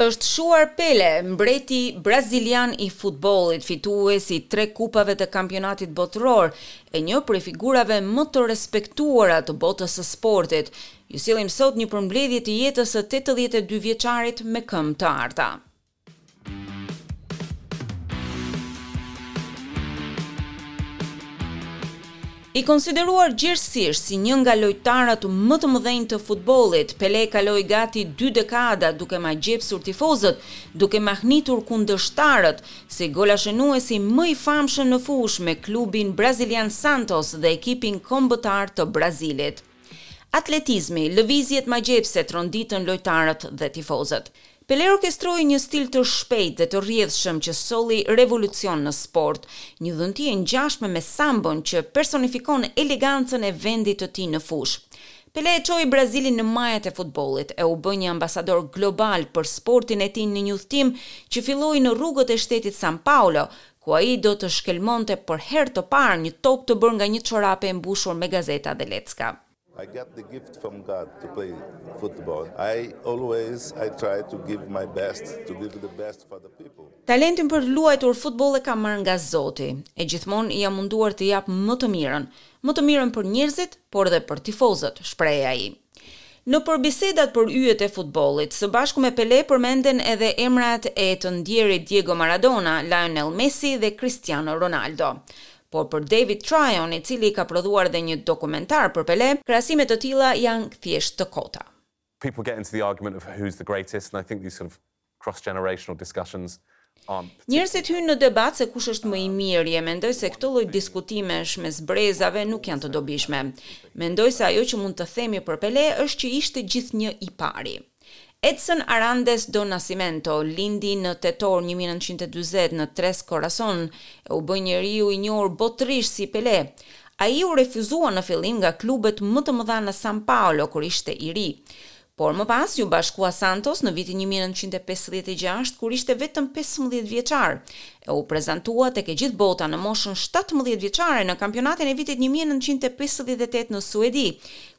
Është shuar Pele, mbreti brazilian i futbollit, fitues i tre kupave të kampionatit botëror, e një prej figurave më të respektuara të botës së sportit. Ju sjellim sot një përmbledhje të jetës së 82 vjeçarit me këmbë të arta. I konsideruar gjerësisht si një nga lojtarët më të mëdhenj të futbollit, Pele kaloi gati dy dekada duke magjepsur tifozët, duke mahnitur kundërshtarët, si golashënuesi më i famshëm në fushë me klubin brazilian Santos dhe ekipin kombëtar të Brazilit. Atletizmi, lëvizjet magjepsëse tronditën lojtarët dhe tifozët. Pelé orkestroi një stil të shpejtë dhe të rrjedhshëm që solli revolucion në sport, një dhunti e ngjashme me sambën që personifikon elegancën e vendit të tij në fushë. Pelé e çoi Brazilin në majat e futbollit e u bë një ambasador global për sportin e tij në një udhëtim që filloi në rrugët e shtetit San Paulo, ku ai do të shkelmonte për herë të parë një top të bërë nga një çorape e mbushur me gazeta dhe lecka. I got the gift from God to play football. I always I try to give my best, to give the best for the people. Talentin për të luajtur futboll e kam marrë nga Zoti. E gjithmonë jam munduar të jap më të mirën, më të mirën për njerëzit, por dhe për tifozët, shprehej ai. Nëpër bisedat për yjet e futbollit, së bashku me Pele përmenden edhe emrat e të ndjerit Diego Maradona, Lionel Messi dhe Cristiano Ronaldo. Por për David Tryhorn, i cili ka prodhuar dhe një dokumentar për Pele, krahasime të tilla janë thjesht të kota. Njerëzit hyjnë në debat se kush është më i miri e mendoj se këto lloj diskutimesh mes brezave nuk janë të dobishme. Mendoj se ajo që mund të themi për Pele është që ishte gjithnjë i pari. Edson Arantes do Nascimento lindi në tetor një mijë e nëntëqind e dyzet në Tres Corações e u bë njeriu i njohur botërisht si Pele. Ai u refuzua në fillim nga klubet më të mëdha në San Paulo kur ishte i ri. Por më pas iu bashkua Santos në vitin një mijë e nëntëqind e pesëdhjetë e gjashtë kur ishte vetëm pesëmbëdhjetë vjeçar e u prezantua tek e gjithë bota në moshën shtatëmbëdhjetë vjeçare në kampionatin e vitit një mijë e nëntëqind e pesëdhjetë e tetë në Suedi,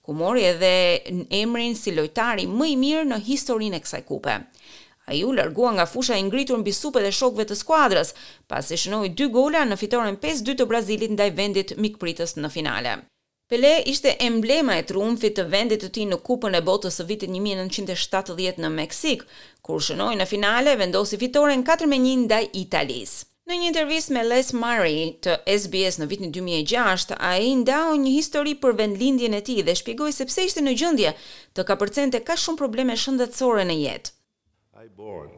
ku mori edhe emrin si lojtari më i mirë në historinë e kësaj kupe. Ai u largua nga fusha i ngritur mbi supet e shokëve të skuadrës, pasi shënoi dy gola në fitoren pesë dy të Brazilit ndaj vendit mikpritës në finale. Pelé ishte emblema e triumfit të vendit të tij në Kupën e Botës në vitin një mijë e nëntëqind e shtatëdhjetë në Meksikë, kur shënoi në finale e vendosi fitoren katër me një ndaj Italisë. Në një intervistë me Les Murray të SBS në vitin dy mijë e gjashtë, ai ndau një histori për vendlindjen e tij dhe shpjegoi se pse ishte në gjendje të kapërcente kaq shumë probleme shëndetësore në jetë. I born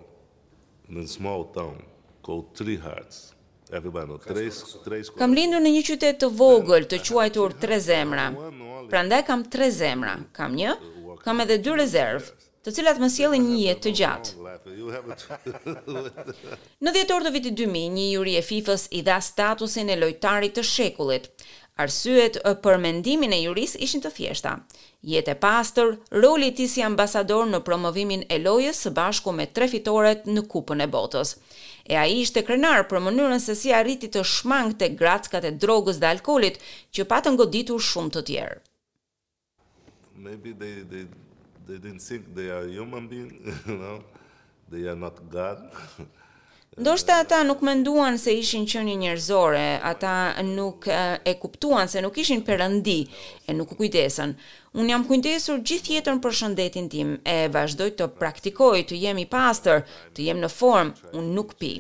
në small town called Three Hearts, everybody know Três Três Corações. Kam lindur në një qytet të vogël të quajtur Tre Zemra. Prandaj kam tre zemra, kam një, kam edhe dy rezervë, të cilat më sjellin një jetë të gjatë. Në dhjetor të vitit dy mijë, një juri e FIFA-s i dha statusin e Lojtarit të Shekullit. Arsyet për mendimin e jurisë ishin të thjeshta, jetë e pastër, roli i tij si ambasador në promovimin e lojës së bashku me tre fitoret në Kupën e Botës. E ai ishte krenar për mënyrën se si arriti të shmangte grackat e drogës dhe alkoolit që patën goditur shumë të tjerë. Maybe they they they didn't think they are human being, you know, they are not God. Ndoshta ata nuk menduan se ishin qenie njerëzore, ata nuk e kuptuan se nuk ishin perëndi e nuk u kujdesën. Unë jam kujdesur gjithë jetën për shëndetin tim e vazhdoj të praktikoj, të jem i pastër, të jem në formë, unë nuk pi.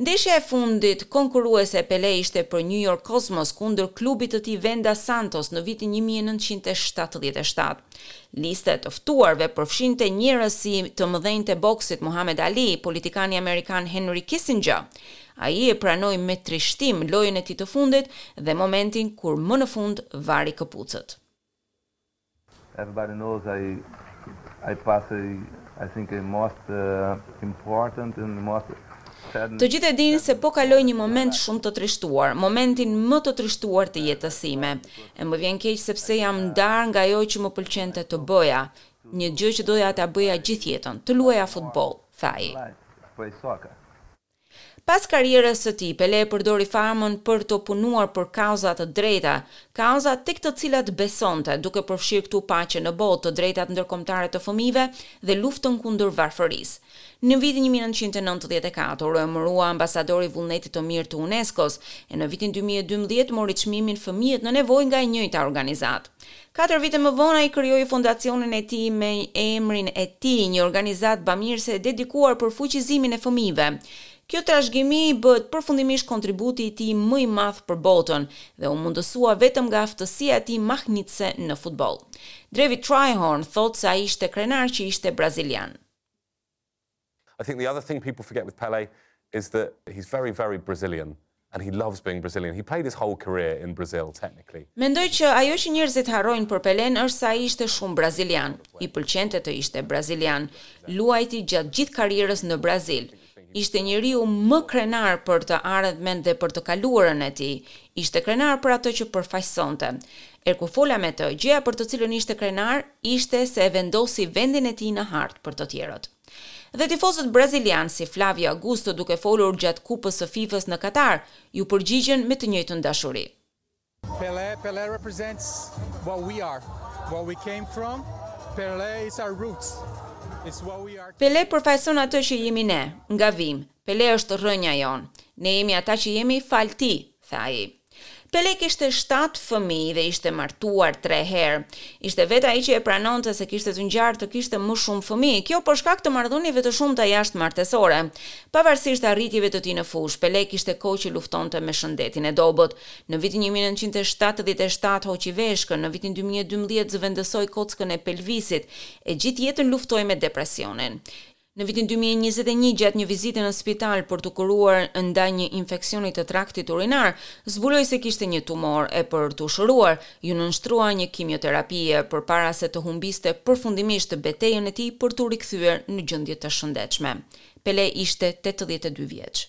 Ndeshja e fundit konkurruese e Pele ishte për New York Cosmos kundër klubit të tij vendas Santos në vitin një mijë e nëntëqind e shtatëdhjetë e shtatë. Lista e të ftuarve përfshinte njerëz si të mëdhenjtë e boksit Muhamed Ali, politikani amerikan Henry Kissinger. Ai e pranoi me trishtim lojën e tij të fundit dhe momentin kur më në fund vari këpucët. Everybody knows I I pass a I think a most important and the most sad. Të gjithë e dinë se po kaloj një moment shumë të trishtuar, momentin më të trishtuar të jetës sime. E më vjen keq sepse jam ndarë nga ajo që më pëlqente të bëja, një gjë që doja ta bëja gjithë jetën, të luaja futboll, tha ai. Pas karrierës së tij, Pele e përdori famën për të punuar për kauza të drejta, kauza tek të cilat besonte, duke përfshirë këtu paqen në botë, të drejtat ndërkombëtare të fëmijëve dhe luftën kundër varfërisë. Në vitin një mijë e nëntëqind e nëntëdhjetë e katër u emërua ambasador i vullnetit të mirë të UNESCO-s, e në vitin dy mijë e dymbëdhjetë mori çmimin Fëmijët në Nevojë nga e njëjta organizatë. Katër vite më vonë ai krijoi fondacionin e tij me emrin e tij, një organizatë bamirëse e dedikuar për fuqizimin e fëmijëve. Kjo trashëgimi bëhet përfundimisht kontributi i tij më i madh për botën dhe u mundësua vetëm nga aftësia e tij mahnitëse në futboll. Drevi Trajhorn thotë se ai ishte krenar që ishte brazilian. I think the other thing people forget with Pele is that he's very very Brazilian and he loves being Brazilian. He played his whole career in Brazil technically. Mendoj që ajo që njerëzit harrojnë për Pelen është se ai ishte shumë brazilian. I pëlqente të ishte brazilian. Luajti gjatë gjithë karrierës në Brazil. Ishte njeriu më krenar për të ardhmen dhe për të kaluarën e tij. Ishte krenar për atë që përfaqësonte. E kur fola me të, gjëja për të cilën ishte krenar ishte se e vendosi vendin e tij në hartë për të tjerët. Dhe tifozët brazilianë si Flavio Augusto duke folur gjatë Kupës së FIFA-s në Katar, iu përgjigjën me të njëjtën dashuri. Pele, Pele represents what we are, what we came from, Pele is our roots, it's what we are today. Pele përfaqëson atë që jemi ne, nga vijmë, Pele është rrënja jonë. Ne jemi ata që jemi falë tij, tha ai. Pele kishte shtatë fëmijë dhe ishte martuar tre herë. Ishte vetë ai që e pranonte se kishte të ngjarë të kishte më shumë fëmijë, kjo për shkak të marrëdhënieve të shumta jashtëmartesore. Pavarësisht arritjeve të tij në fushë, Pele kishte kohë që luftonte me shëndetin e dobët. Në vitin një mijë e nëntëqind e shtatëdhjetë e shtatë hoqi veshkën, në vitin dy mijë e dymbëdhjetë zëvendësoi kockën e pelvisit. E gjithë jetën luftoi me depresionin. Në vitin dy mijë e njëzet e një, gjatë një vizite në spital për t'u kuruar ndaj një infeksioni të traktit urinar, zbuloi se kishte një tumor e për t'u shëruar, iu nënshtrua një kimioterapie përpara se të humbiste përfundimisht betejën e tij për t'u rikthyer në gjendje të shëndetshme. Pele ishte tetëdhjetë e dy vjeç.